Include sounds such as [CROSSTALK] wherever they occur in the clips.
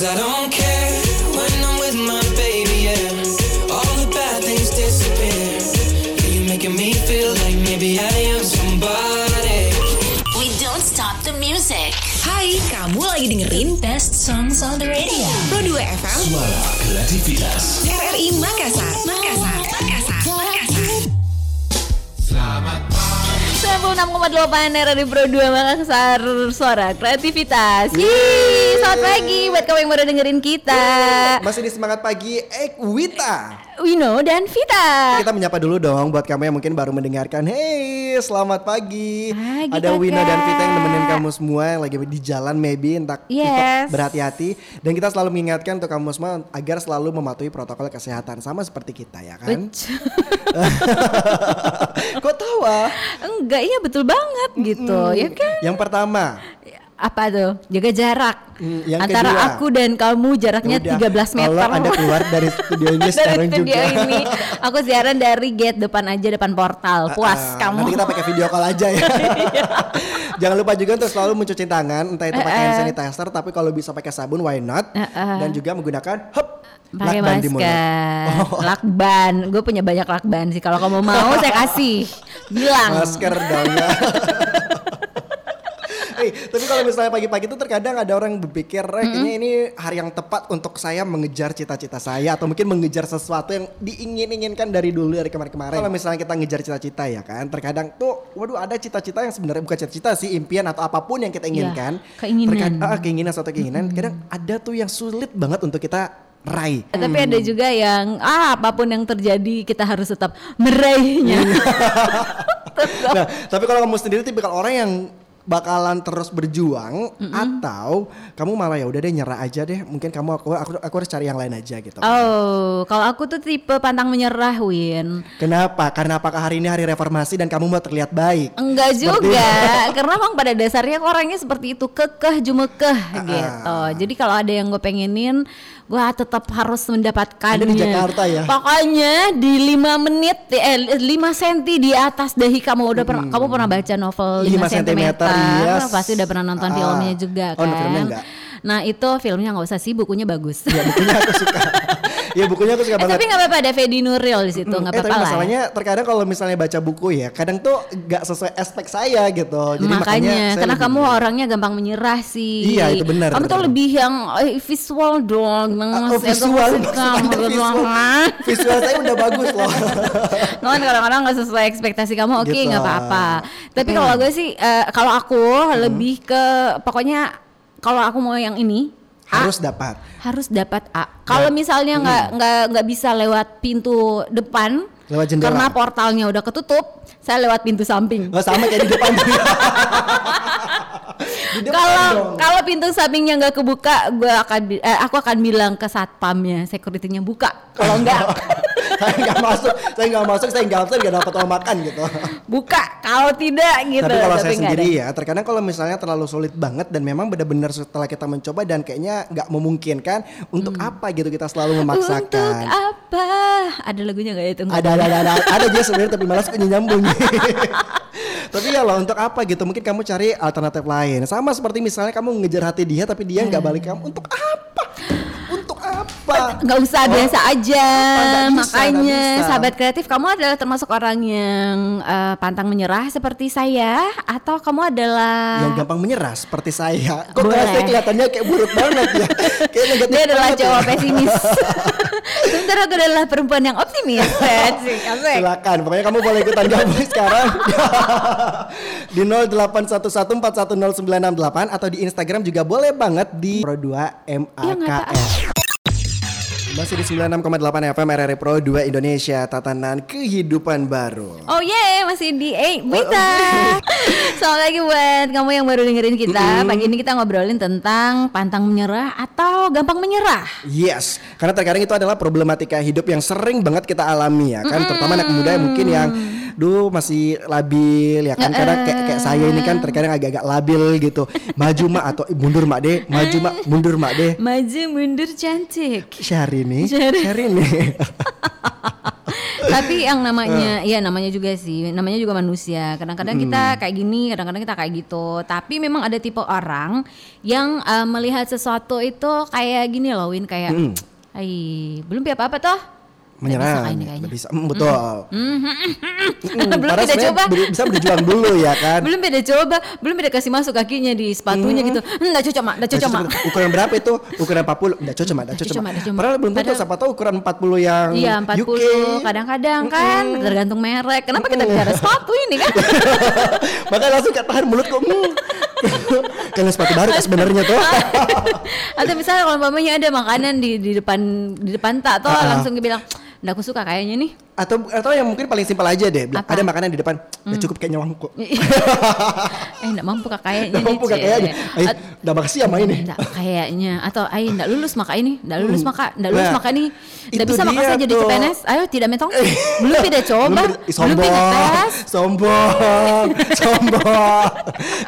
Cause I don't care lagi dengerin Best songs on the radio. Pro 2 FM Suara kreativitas. RRI Makassar. Makassar. Makassar. Makassar. 96,8 RRI Pro 2 Makassar Suara Kreativitas Yeay, selamat pagi buat kamu yang baru dengerin kita Masih di semangat pagi Ekwita. Wino dan Vita Kita menyapa dulu dong buat kamu yang mungkin baru mendengarkan. Hey, selamat pagi. Pagi, Ada Kakak. dan Vita yang nemenin kamu semua yang lagi di jalan maybe entah Yes. berhati-hati dan kita selalu mengingatkan untuk kamu semua agar selalu mematuhi protokol kesehatan sama seperti kita ya kan. [LAUGHS] Kok tawa? Enggak, iya betul banget gitu Ya kan Yang pertama, Apa tuh? Jaga jarak Hmm, yang Antara kedua. aku dan kamu jaraknya udah, 13 meter Kalau Anda keluar dari [LAUGHS] studio ini Dari sekarang studio juga. ini Aku siaran dari gate depan aja Depan portal Puas Ah, kamu Nanti kita pakai video call aja ya. [LAUGHS] Iya. Jangan lupa juga untuk selalu mencuci tangan, entah itu pakai Eh, hand eh. sanitizer, tapi kalau bisa pakai sabun, why not? Eh, eh. Dan juga menggunakan hop pakai lakban di mulut. masker, [LAUGHS] Oh. lakban. Gue punya banyak lakban sih. Kalau kamu mau saya kasih. Bilang. Masker dong ya. Tapi kalau misalnya pagi-pagi itu terkadang ada orang berpikir, "Eh, kayaknya ini hari yang tepat untuk saya mengejar cita-cita saya atau mungkin mengejar sesuatu yang diingin-inginkan dari dulu dari kemarin-kemarin. Kalau misalnya kita ngejar cita-cita ya kan, terkadang tuh, waduh ada cita-cita yang sebenarnya bukan cita-cita sih, impian atau apa pun yang kita inginkan. Iya, keinginan. Terkadang, ah, keinginan suatu keinginan, kadang ada tuh yang sulit banget untuk kita raih. Tapi ada juga yang ah apa pun yang terjadi kita harus tetap meraihnya. [LAUGHS] Tetap. Nah, tapi kalau kamu sendiri tipikal orang yang bakalan terus berjuang atau kamu malah ya udah deh nyerah aja deh. Mungkin kamu aku aku, aku harus cari yang lain aja gitu. Oh, kalau aku tuh tipe pantang menyerah, Win. Kenapa? Karena apakah hari ini hari reformasi dan kamu mau terlihat baik? Enggak Seperti- juga, [LAUGHS] karena emang pada dasarnya orangnya seperti itu kekeh jumekeh Ah, gitu. Jadi kalau ada yang gue pengenin, gue tetap harus mendapatkannya. Ada di Jakarta ya? Pokoknya di 5 menit, eh 5 senti di atas dahi kamu udah pernah, kamu pernah baca novel 5, 5 cm? Sentimeter, yes. Pasti udah pernah nonton Ah. filmnya juga Oh, kan. filmnya enggak? Nah itu filmnya nggak usah sih, bukunya bagus. Ya bukunya aku suka. [LAUGHS] ya bukunya aku suka Eh, banget. tapi nggak apa-apa ada Fedi Nuril di situ, nggak eh, apa-apa lah. masalahnya terkadang kalau misalnya baca buku ya, kadang tuh nggak sesuai aspek saya gitu. Jadi makanya, makanya karena kamu orangnya gampang menyerah sih. Iya, itu benar. Kamu tuh lebih yang eh, visual dong. Mas, oh, visual, Anda gitu visual. Visual saya udah bagus loh. [LAUGHS] Kan kadang-kadang nggak sesuai ekspektasi kamu, oke Gitu. nggak apa-apa. Tapi kalau gue sih, eh, kalau aku lebih ke pokoknya kalau aku mau yang ini A, Harus dapat. harus dapat A. Kalau misalnya nggak nggak nggak bisa lewat pintu depan, Lewat jendela. karena portalnya udah ketutup, saya lewat pintu samping. Nggak sama kayak di depan. [LAUGHS] Kalau kalau pintu sampingnya nggak kebuka, gue akan eh, aku akan bilang ke satpamnya, securitynya buka. Kalau enggak, [LAUGHS] saya nggak masuk, saya nggak masuk, saya nggak saya nggak dapat uang makan gitu. buka. Kalau tidak gitu. Tapi kalau saya sendiri ada. ya, terkadang kalau misalnya terlalu sulit banget dan memang benar-benar setelah kita mencoba dan kayaknya nggak memungkinkan, untuk apa gitu kita selalu Hmm. Untuk memaksakan. apa? Ada lagunya nggak ya itu? Ada ada ada ada, ada aja sebenarnya tapi malas punya nyambung. [LAUGHS] tapi ya loh untuk apa gitu mungkin kamu cari alternatif lain sama seperti misalnya kamu ngejar hati dia tapi dia nggak balik kamu untuk apa apa? Nggak usah biasa aja. Bisa, makanya bisa. sahabat kreatif kamu adalah termasuk orang yang eh, pantang menyerah seperti saya atau kamu adalah yang gampang menyerah seperti saya. Kok saya kelihatannya kayak buruk banget ya? [LAUGHS] Kayak negatif dia adalah ya. cowok pesimis. [LAUGHS] Sementara aku adalah perempuan yang optimis. Silakan, pokoknya kamu boleh ikutan gabung sekarang. [LAUGHS] Di 0811410968 atau di Instagram juga boleh banget di Pro2 Iya, nggak MAKS. Masih di 96,8 FM RRI Pro 2 Indonesia Tatanan Kehidupan Baru. Oh yeah, masih di eh Oh, Wita. [LAUGHS] Selamat pagi buat kamu yang baru dengerin kita. Pagi ini kita ngobrolin tentang pantang menyerah atau gampang menyerah. Yes, karena terkadang itu adalah problematika hidup yang sering banget kita alami ya kan, terutama anak muda yang mungkin yang duh masih labil ya kan karena kayak kayak saya ini kan terkadang agak-agak labil gitu. Maju mak atau mundur mak deh, maju mak mundur mak deh. Maju mundur cantik. Syahrini, [LAUGHS] Syahrini. [LAUGHS] Tapi yang Eh. namanya, ya namanya juga sih, namanya juga manusia. Kadang-kadang Hmm. kita kayak gini, kadang-kadang kita kayak gitu. Tapi memang ada tipe orang yang eh, melihat sesuatu itu kayak gini loh, Win kayak, Hmm. Belum apa-apa toh. Nggak bisa Menyerang, nggak bisa, Mm, betul. [LAUGHS] Mm, Belum padahal kita sebenarnya coba. bisa berjuang dulu ya kan. Belum beda coba, belum beda kasih masuk kakinya di sepatunya gitu. Enggak cocok, Mak. Enggak cocok, Mak. Ukuran berapa itu? Ukuran 40. Enggak cocok, Mak. Enggak Nggak cocok, Mak. Nggak Padahal belum tentu siapa tahu ukuran 40 yang Iya 40 UK. kadang-kadang kan tergantung merek. Kenapa kita bicara sepatu ini kan? [LAUGHS] Makanya langsung kayak tahan mulut kok. Hmm. [LAUGHS] Karena sepatu baru kan sebenarnya tuh. Atau misalnya kalau mamanya ada makanan di di depan di depan tak tuh Ah, ah. langsung bilang, "Nggak aku suka kayaknya nih." Atau atau yang mungkin paling simpel aja deh. Apa? Hmm. Ada makanan di depan. Udah cukup kayaknya uang [LAUGHS] kok. eh enggak mampu kak kayaknya nih, mampu Cie. kayaknya. Eh, At- udah makasih sama ini. Enggak kayaknya atau ay enggak lulus maka ini, enggak lulus Hmm. maka enggak lulus Nah, maka ini. Enggak bisa maka saya jadi. CPNS. Ayo tidak metong. belum tidak coba. Belum tidak tes. [LAUGHS] sombong, sombong.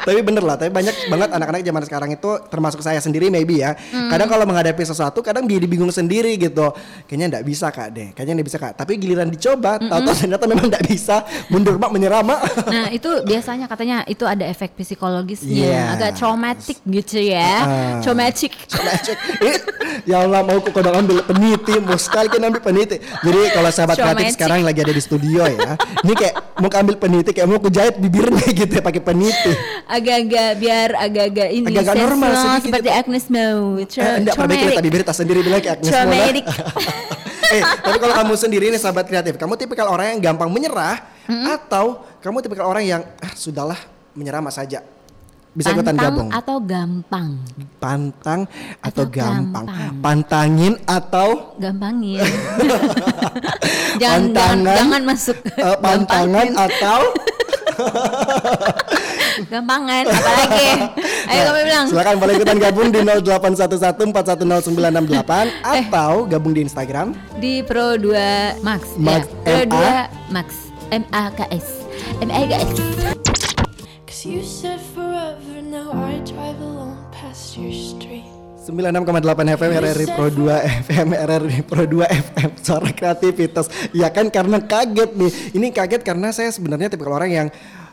tapi bener lah, tapi banyak banget anak-anak zaman sekarang itu termasuk saya sendiri maybe ya. Hmm. Kadang kalau menghadapi sesuatu, kadang dia bingung sendiri gitu. Kayaknya nggak bisa kak deh, kayaknya nggak bisa kak. Tapi giliran dicoba, tahu-tahu ternyata memang nggak bisa. Mundur mak, menyerah mak. Nah itu biasanya katanya itu ada efek psikologisnya Yes. agak traumatic gitu ya, Ah. traumatic. Ya Allah mau kok kodok ambil peniti, mau sekali kan ambil peniti. Jadi kalau sahabat kreatif sekarang lagi ada di studio ya, ini kayak mau ambil peniti, kayak mau kejahit bibirnya [LAUGHS] gitu ya pakai peniti. agak-agak biar agak-agak ini Agak-agak normal seperti gitu. Agnes Mo. Tra- Eh, enggak traumatic. tadi bibir tas sendiri bilang kayak Agnes Mola. [LAUGHS] Eh, tapi kalau kamu sendiri nih sahabat kreatif, kamu tipikal orang yang gampang menyerah atau kamu tipikal orang yang ah sudahlah menyerah mas saja. Bisa ikutan Pantang gabung. atau gampang? Pantang atau, Atau gampang. gampang. Pantangin atau Gampangin. [LAUGHS] jangan, jangan Pantangan, jangan masuk. eh, pantangan Gampangin. atau [LAUGHS] Gampangan apalagi. Ayo Nah, kamu bilang. Silakan boleh ikutan gabung di [LAUGHS] 081141100968 Eh. atau gabung di Instagram Di Pro 2 Max. Max, ya. Pro MA. 2 Max. M A K S. M A K S. Cause you said forever, now I drive alone past your street. 96,8 FM RRI Pro 2 FM RRI Pro 2 FM Suara kreativitas Ya kan karena kaget nih Ini kaget karena saya sebenarnya tipe orang yang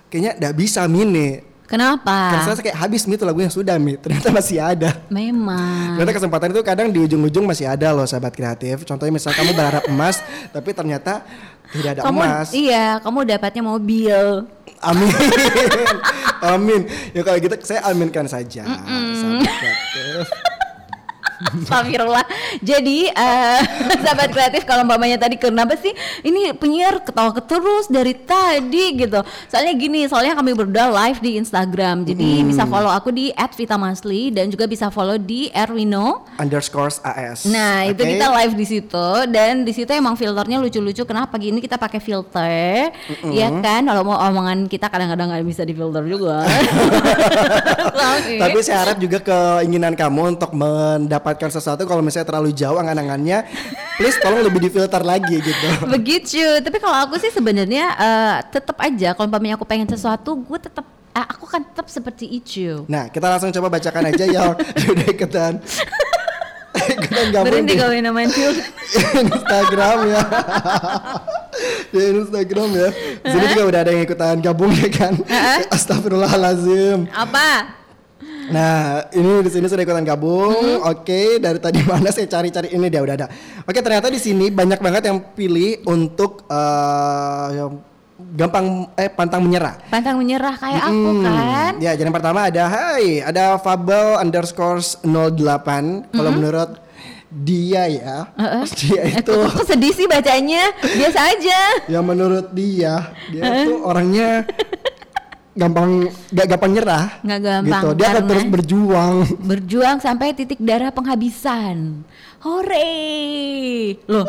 Kayaknya gak bisa mini Kenapa? Karena saya kayak habis nih tuh lagunya sudah mi. Ternyata masih ada. Memang. Ternyata kesempatan itu kadang di ujung-ujung masih ada loh sahabat kreatif. Contohnya misalnya kamu berharap emas [LAUGHS] Tapi ternyata tidak ada kamu emas. iya, kamu dapatnya mobil. Amin. [LAUGHS] Amin. Ya kalau gitu saya aminkan saja Sahabat kreatif Astagfirullah. Jadi eh [LAUGHS] sahabat kreatif kalau mamanya tadi kenapa sih ini penyiar ketawa terus dari tadi gitu. Soalnya gini, soalnya kami berdua live di Instagram. Jadi bisa follow aku di @vitamasli dan juga bisa follow di Erwino. Underscores AS Nah, itu Oke? kita live di situ dan di situ emang filternya lucu-lucu. Kenapa pagi ini kita pakai filter? Ya kan, kalau mau omongan kita kadang-kadang nggak bisa difilter juga. [LAUGHS] [LAUGHS] Tapi saya harap juga keinginan kamu untuk mendapatkan sesuatu kalau misalnya terlalu jauh angan-angannya, please tolong lebih difilter lagi gitu. [LAUGHS] begitu tapi kalau aku sih sebenarnya eh, tetap aja kalau umpamanya aku pengen sesuatu gue tetap eh, aku kan tetap seperti itu Nah, kita langsung coba bacakan aja yang [LAUGHS] udah ikutan. ikutan gabung berhenti di kau yang main filter [LAUGHS] Instagram ya. di Instagram ya. Di sini juga udah ada yang ikutan gabung ya kan. Astagfirullahalazim. apa Nah, ini di sini sudah ikutan gabung. Hmm. Oke, dari tadi [LAUGHS] mana saya cari-cari ini dia udah ada. Oke, ternyata di sini banyak banget yang pilih untuk eh, yang gampang eh pantang menyerah. pantang menyerah kayak aku Hmm, kan Ya, jadi yang pertama ada Hai, ada Fabel underscore 08 Kalau menurut dia ya, [LAUGHS] dia Eh, itu kok, kok sedih sih bacanya biasa aja yang menurut dia dia itu orangnya [LAUGHS] gampang gak gampang nyerah. Nggak gampang, Gitu. Dia akan terus berjuang. berjuang sampai titik darah penghabisan hore loh [LAUGHS]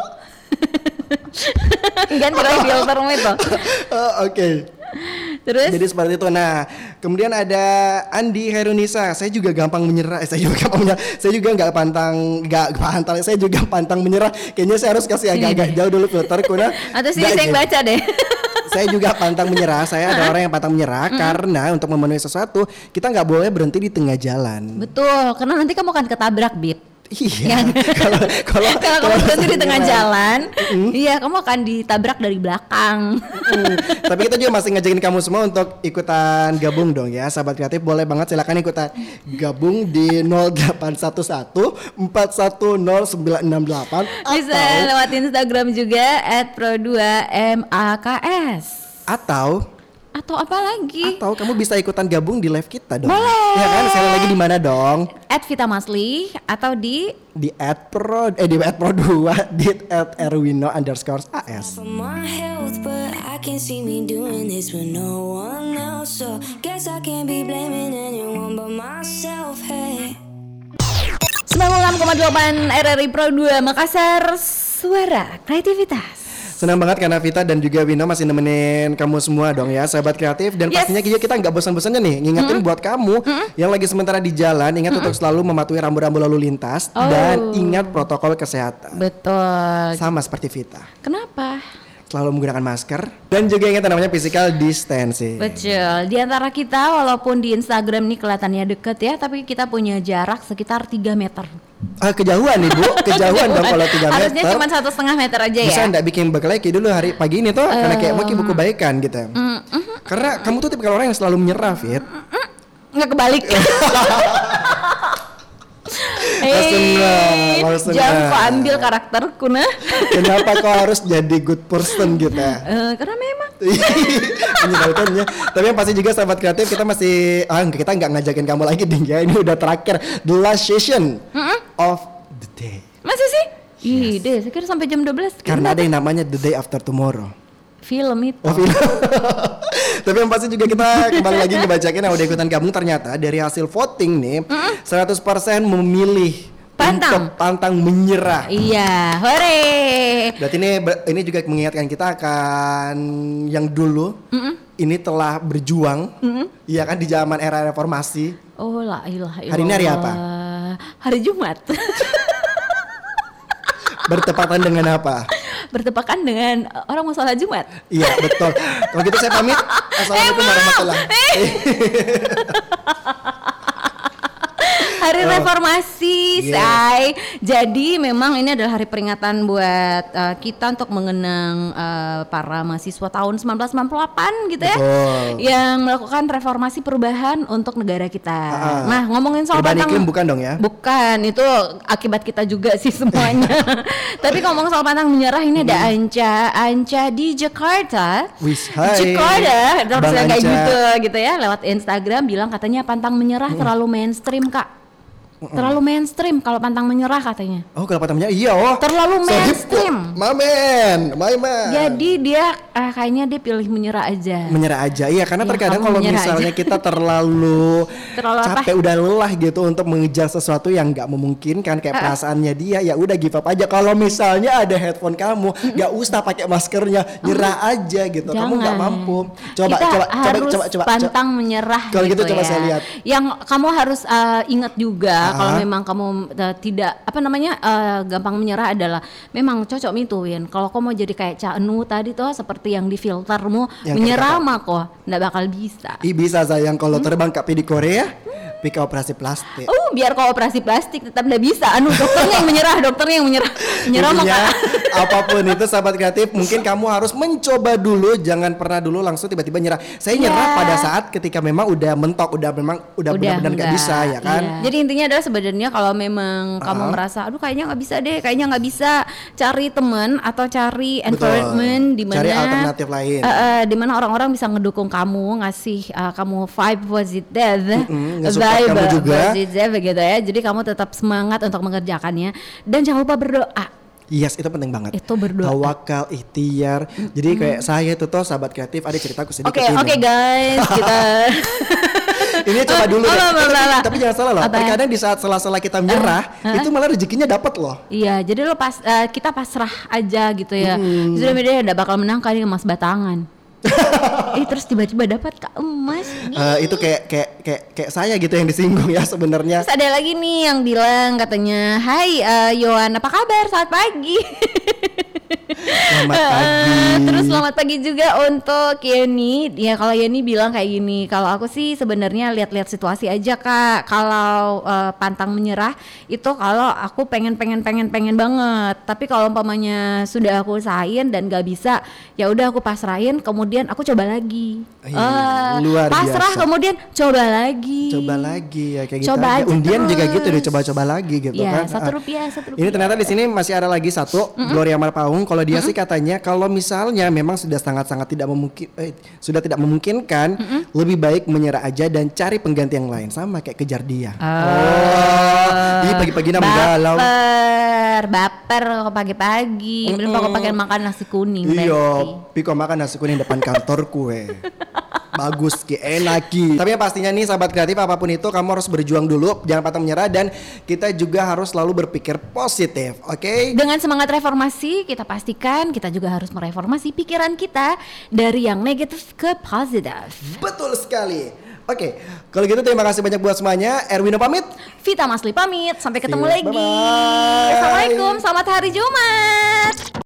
ganti lagi filtermu itu Eh, [LAUGHS] Oke. terus Jadi seperti itu. Nah, kemudian ada Andi Herunisa. Saya juga gampang menyerah. Eh, saya juga gampang menyerah. Saya juga nggak pantang, nggak pantang. Saya juga pantang menyerah. Kayaknya saya harus kasih agak-agak jauh dulu filter karena atau sih saya yang baca deh saya juga pantang menyerah. Saya ada orang yang pantang menyerah karena untuk memenuhi sesuatu kita nggak boleh berhenti di tengah jalan. Betul, karena nanti kamu akan ketabrak, Bib. Iya. Ya. [LAUGHS] Kalau kalau [LAUGHS] Kalau kamu berhenti di tengah jalan, iya kamu akan ditabrak dari belakang. Hmm, Tapi kita juga masih ngajakin kamu semua untuk ikutan gabung dong ya Sahabat kreatif boleh banget silakan ikutan gabung di 0811 410968 Bisa atau, lewat Instagram juga @pro2maks. atau Atau apa lagi? atau kamu bisa ikutan gabung di live kita dong. Boleh. Ya kan? Sekali lagi di mana dong? At Vita Masli atau di Di @pro eh di @pro 2 [LAUGHS] di @erwino underscore as. for my health, but I can see me doing this with no one else. So guess I can't be blaming anyone but myself. Hey. 96,8 RRI Pro 2 Makassar Suara Kreativitas. Senang banget karena Vita dan juga Wino masih nemenin kamu semua dong ya sahabat kreatif dan Yes. pastinya kita nggak bosan-bosannya nih ngingetin buat kamu yang lagi sementara di jalan ingat untuk selalu mematuhi rambu-rambu lalu lintas Oh. dan ingat protokol kesehatan Betul. sama seperti Vita Kenapa? Selalu menggunakan masker dan juga ingat namanya physical distancing. Betul. Di antara kita walaupun di Instagram nih kelihatannya deket ya, tapi kita punya jarak sekitar 3 meter. ah, kejauhan nih bu [LAUGHS] kejauhan dong kalau 3 meter. Harusnya cuma satu setengah meter aja bisa ya. nggak bikin kayak dulu hari pagi ini tuh karena kayak mau buku kebaikan gitu. Karena kamu tuh tipe orang yang selalu menyerah Fit. Nggak kebalik. [LAUGHS] Langsung nggak, Hei, langsung jangan kau ambil karakterku nah. Kenapa kau harus jadi good person gitu ya? Eh, karena memang [LAUGHS] Menyenangkannya. Tapi yang pasti juga sahabat kreatif kita masih ah kita nggak ngajakin kamu lagi ding ya. Ini udah terakhir the last session of the day. masa sih? Ih, deh, saya kira sampai jam 12 Karena ada yang namanya the day after tomorrow. Film itu. Oh, film. [LAUGHS] Tapi yang pasti juga kita kembali lagi ngebacain yang udah ikutan gabung ternyata dari hasil voting nih 100% memilih Pantang. untuk pantang menyerah. Iya, hore. Berarti ini ini juga mengingatkan kita akan yang dulu ini telah berjuang, iya kan di zaman era reformasi. Oh la ilaha illallah. Hari ini hari apa? Hari Jumat. Bertepatan dengan apa? Bertepakan dengan uh, orang mau sholat Jumat. Iya betul. Kalau gitu saya pamit. [LAUGHS] Assalamualaikum warahmatullahi. [LAUGHS] Hari Reformasi, Yes. say. Jadi memang ini adalah hari peringatan buat uh, kita untuk mengenang uh, para mahasiswa tahun 1998 gitu ya, Betul. yang melakukan reformasi perubahan untuk negara kita. Ah. Nah, ngomongin soal Perubahan pantang- iklim bukan dong ya? Bukan, itu akibat kita juga [LAUGHS] sih semuanya. [LAUGHS] Tapi ngomong soal pantang menyerah ini ada Anca, Anca di Jakarta. Wis, hai. Jakarta, terus kayak gitu gitu ya lewat Instagram bilang katanya pantang menyerah terlalu mainstream kak. Terlalu mainstream kalau pantang menyerah katanya. Oh kalau patamnya iya oh. Terlalu mainstream. kok. Mamen, Maiman. Jadi dia ah, kayaknya dia pilih menyerah aja. menyerah aja iya karena Ya, terkadang kalau menyerah misalnya aja. kita [LAUGHS] terlalu, Terlalu apa? capek udah lelah gitu untuk mengejar sesuatu yang nggak memungkinkan kayak perasaannya dia ya udah give up aja kalau misalnya ada headphone kamu nggak usah pakai maskernya nyerah aja gitu kamu nggak Jangan. mampu coba Kita coba coba harus coba coba pantang menyerah Kalau gitu coba ya. saya lihat. Yang kamu harus uh, ingat juga Ah. kalau memang kamu uh, tidak apa namanya uh, gampang menyerah adalah memang cocok itu Win. Kalau kamu mau jadi kayak Cak Enu tadi tuh seperti yang di filtermu menyerah mah kok nggak bakal bisa. Ih bisa sayang kalau Hmm? terbang ke di Korea pika operasi plastik Oh, biar kau operasi plastik tetap nggak bisa. Anu dokternya yang menyerah, dokternya yang menyerah. Menyerah Intinya apa pun itu sahabat kreatif [LAUGHS] mungkin kamu harus mencoba dulu jangan pernah dulu langsung tiba-tiba nyerah. Saya nyerah Iya. pada saat ketika memang udah mentok udah memang udah benar-benar nggak bisa ya kan. iya. Jadi intinya adalah sebenarnya kalau memang kamu Ah. merasa aduh kayaknya nggak bisa deh, kayaknya nggak bisa cari teman atau cari environment di mana Cari alternatif lain. Eh, eh, di mana orang-orang bisa ngedukung kamu, ngasih eh, kamu vibe positive, nge-support kamu juga. positive begitu ya. Jadi kamu tetap semangat untuk mengerjakannya dan jangan lupa berdoa. Yes, itu penting banget. Itu berdoa. Tawakal, ikhtiar. Jadi kayak saya itu tuh sahabat kreatif ada ceritaku sedikit Oke, ini. oke guys, kita [LAUGHS] ini coba dulu Oh, deh. apa, Eh, apa, tapi, apa. tapi jangan salah loh. Apa ya? Terkadang di saat sela-sela kita menyerah, itu malah rezekinya dapat loh. Iya, jadi lo pas eh, kita pasrah aja gitu ya. Sudah media udah bakal menang kali emas batangan. [LAUGHS] eh terus tiba-tiba dapat kak emas. Eh, itu kayak kayak kayak kayak saya gitu yang disinggung ya sebenarnya. Terus ada lagi nih yang bilang katanya, Hai eh, Yohan apa kabar? Selamat pagi. [LAUGHS] Selamat pagi. Eh, terus selamat pagi juga untuk Yeni. Ya kalau Yeni bilang kayak gini, kalau aku sih sebenarnya lihat-lihat situasi aja kak. Kalau eh, pantang menyerah itu kalau aku pengen pengen pengen pengen banget. Tapi kalau umpamanya sudah aku usahain dan gak bisa, ya udah aku pasrahin. Kemudian aku coba lagi. Iya, Eh, luar pasrah biasa. kemudian coba lagi. Coba lagi ya kayak gitu. Coba aja. aja Undian juga terus. gitu deh, coba-coba lagi gitu Iya, kan. satu Ah. rupiah, satu Ini rupiah. ternyata di sini masih ada lagi satu Gloria Marpaung. Kalau dia sih katanya kalau misalnya memang sudah sangat-sangat tidak memungkin eh, sudah tidak memungkinkan, lebih baik menyerah aja dan cari pengganti yang lain sama kayak kejar dia. Oh, Ih pagi-pagi nama galau. Baper, baper kok pagi-pagi. Belum kok pakai makan nasi kuning. Iya. Piko makan nasi kuning depan kantor kue. [LAUGHS] Bagus ki, enak ki. Tapi yang pastinya nih sahabat kreatif apa pun itu kamu harus berjuang dulu, jangan patah menyerah dan kita juga harus selalu berpikir positif, oke? Dengan semangat reformasi, kita pastikan kita juga harus mereformasi pikiran kita dari yang negatif ke positif. Betul sekali. Oke, kalau gitu terima kasih banyak buat semuanya. Erwino pamit. Vita Masli pamit, sampai ketemu See you. lagi. Bye-bye. Assalamualaikum, selamat hari Jumat.